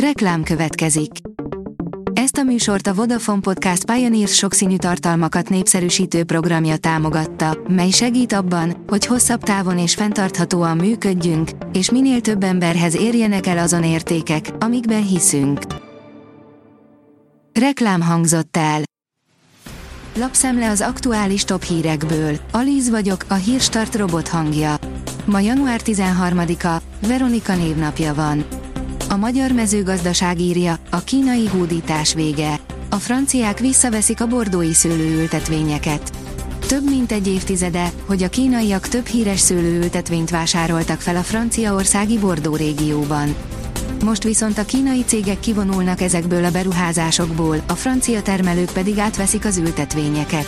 Reklám következik. Ezt a műsort a Vodafone Podcast Pioneers sokszínű tartalmakat népszerűsítő programja támogatta, mely segít abban, hogy hosszabb távon és fenntarthatóan működjünk, és minél több emberhez érjenek el azon értékek, amikben hiszünk. Reklám hangzott el. Lapszemle az aktuális top hírekből. Alíz vagyok, a hírstart robot hangja. Ma január 13-a, Veronika névnapja van. A magyar mezőgazdaság írja, a kínai hódítás vége. A franciák visszaveszik a bordói szőlőültetvényeket. Több mint egy évtizede, hogy a kínaiak több híres szőlőültetvényt vásároltak fel a franciaországi Bordó régióban. Most viszont a kínai cégek kivonulnak ezekből a beruházásokból, a francia termelők pedig átveszik az ültetvényeket.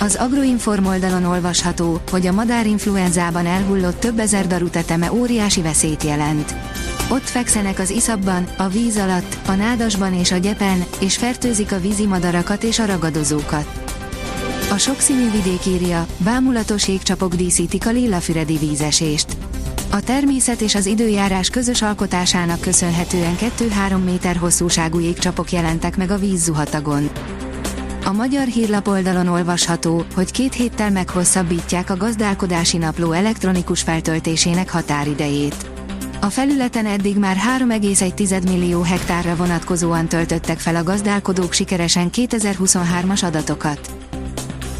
Az Agroinform oldalon olvasható, hogy a madárinfluenzában elhullott több ezer daruteteme óriási veszélyt jelent. Ott fekszenek az iszapban, a víz alatt, a nádasban és a gyepen, és fertőzik a vízimadarakat és a ragadozókat. A sokszínű vidék írja, bámulatos égcsapok díszítik a lilafüredi vízesést. A természet és az időjárás közös alkotásának köszönhetően 2-3 méter hosszúságú égcsapok jelentek meg a vízzuhatagon. A magyar hírlap oldalon olvasható, hogy két héttel meghosszabbítják a gazdálkodási napló elektronikus feltöltésének határidejét. A felületen eddig már 3,1 millió hektárra vonatkozóan töltöttek fel a gazdálkodók sikeresen 2023-as adatokat.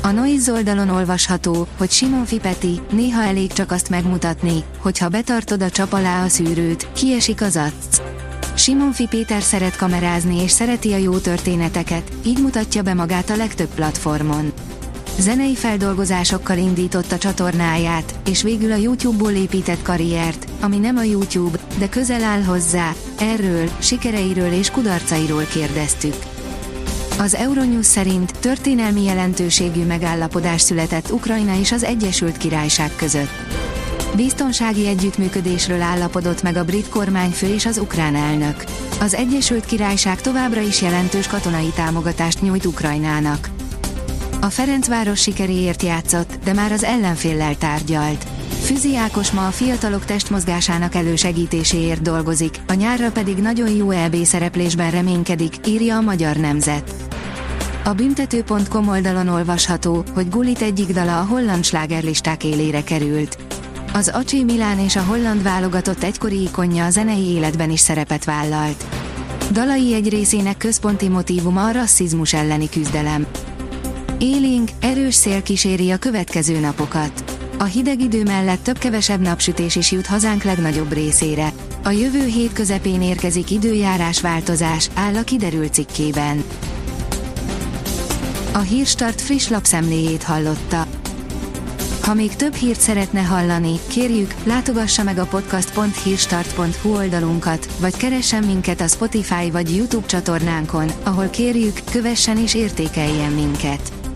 A Noise oldalon olvasható, hogy Simon Fipeti, néha elég csak azt megmutatni, hogy ha betartod a csap alá a szűrőt, kiesik az acc. Simon Fi Péter szeret kamerázni és szereti a jó történeteket, így mutatja be magát a legtöbb platformon. Zenei feldolgozásokkal indított a csatornáját, és végül a YouTube-ból épített karriert, ami nem a YouTube, de közel áll hozzá, erről, sikereiről és kudarcairól kérdeztük. Az Euronews szerint történelmi jelentőségű megállapodás született Ukrajna és az Egyesült Királyság között. Biztonsági együttműködésről állapodott meg a brit kormányfő és az ukrán elnök. Az Egyesült Királyság továbbra is jelentős katonai támogatást nyújt Ukrajnának. A Ferencváros sikeréért játszott, de már az ellenféllel tárgyalt. Füzi Ákos ma a fiatalok testmozgásának elősegítéséért dolgozik, a nyárra pedig nagyon jó EB szereplésben reménykedik, írja a Magyar Nemzet. A büntető.com oldalon olvasható, hogy Gulit egyik dala a holland slágerlisták élére került. Az Acsi Milán és a holland válogatott egykori ikonja a zenei életben is szerepet vállalt. Dalai egy részének központi motívuma a rasszizmus elleni küzdelem. Élénk, erős szél kíséri a következő napokat. A hideg idő mellett több-kevesebb napsütés is jut hazánk legnagyobb részére. A jövő hét közepén érkezik időjárás változás, áll a kiderült cikkében. A Hírstart friss lapszemléjét hallotta. Ha még több hírt szeretne hallani, kérjük, látogassa meg a podcast.hírstart.hu oldalunkat, vagy keressen minket a Spotify vagy YouTube csatornánkon, ahol kérjük, kövessen és értékeljen minket.